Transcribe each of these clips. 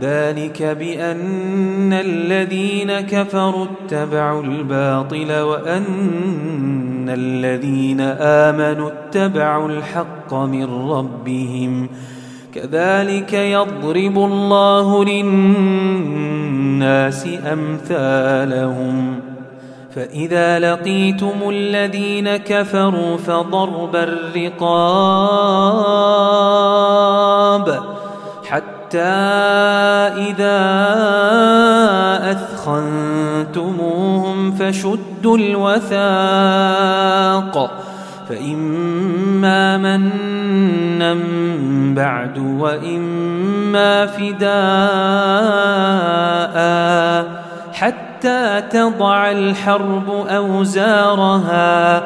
ذلك بأن الذين كفروا اتبعوا الباطل وأن الذين آمنوا اتبعوا الحق من ربهم كذلك يضرب الله للناس أمثالهم فإذا لقيتم الذين كفروا فضرب الرقاب حتى إذا أثخنتموهم فشدوا الوثاق فإما منا بعد وإما فداء حتى تضع الحرب أوزارها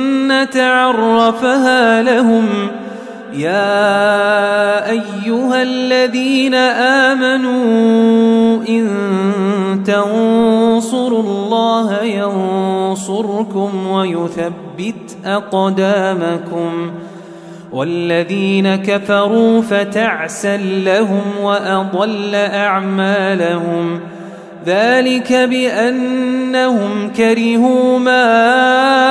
الجنة عرفها لهم. يا أيها الذين آمنوا إن تنصروا الله ينصركم ويثبت أقدامكم. والذين كفروا فتعسا لهم وأضل أعمالهم ۖ. ذلك بأنهم كرهوا ما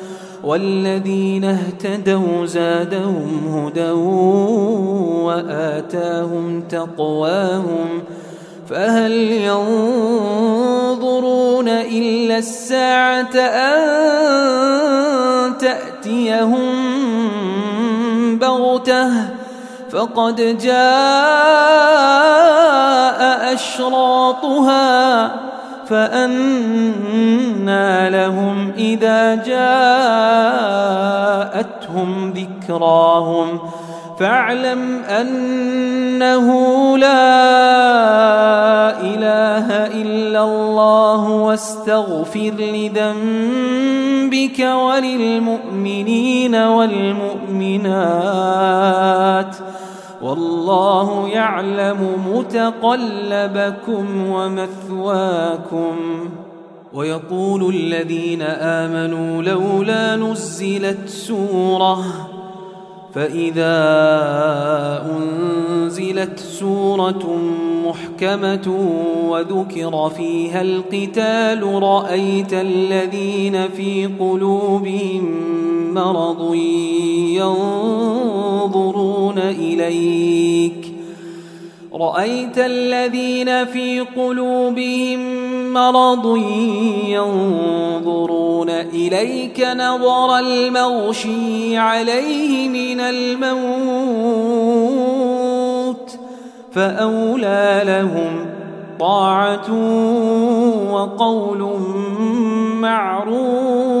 والذين اهتدوا زادهم هدى وآتاهم تقواهم فهل ينظرون إلا الساعة أن تأتيهم بغتة فقد جاء أشراطها فأنى لهم إذا جاءتهم ذكراهم. فاعلم أنه لا إله إلا الله واستغفر لذنبك وللمؤمنين والمؤمنات. والله يعلم متقلبكم ومثواكم. ويقول الذين آمنوا لولا نزلت سورة فإذا أنزلت سورة محكمة وذكر فيها القتال رأيت الذين في قلوبهم مرض ينظرون. إليك. رأيت الذين في قلوبهم مرض ينظرون إليك نظر المغشي عليه من الموت فأولى لهم طاعة وقول معروف.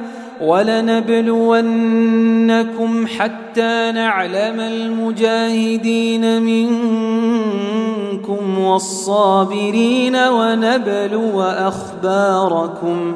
ولنبلونكم حتى نعلم المجاهدين منكم والصابرين ونبلو أخباركم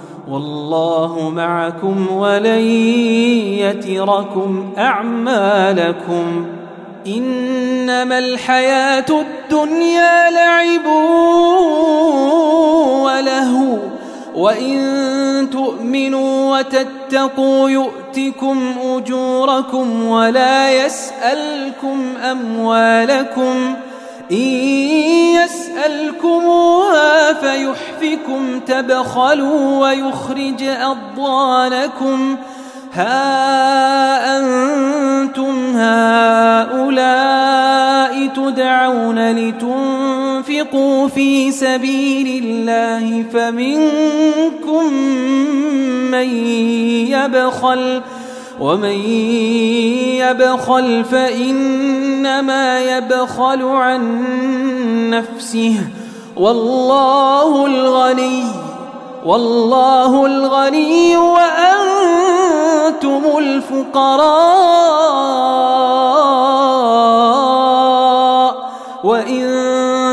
والله معكم ولن يتركم أعمالكم. إنما الحياة الدنيا لعب ولهو وإن تؤمنوا وتتقوا يؤتكم أجوركم ولا يسألكم أموالكم. إن يسألكموها فيحفكم تبخلوا ويخرج أضوانكم ها أنتم هؤلاء تدعون لتنفقوا في سبيل الله فمنكم من يبخل. ومن يبخل فإنما يبخل عن نفسه. والله الغني والله الغني وأنتم الفقراء. وإن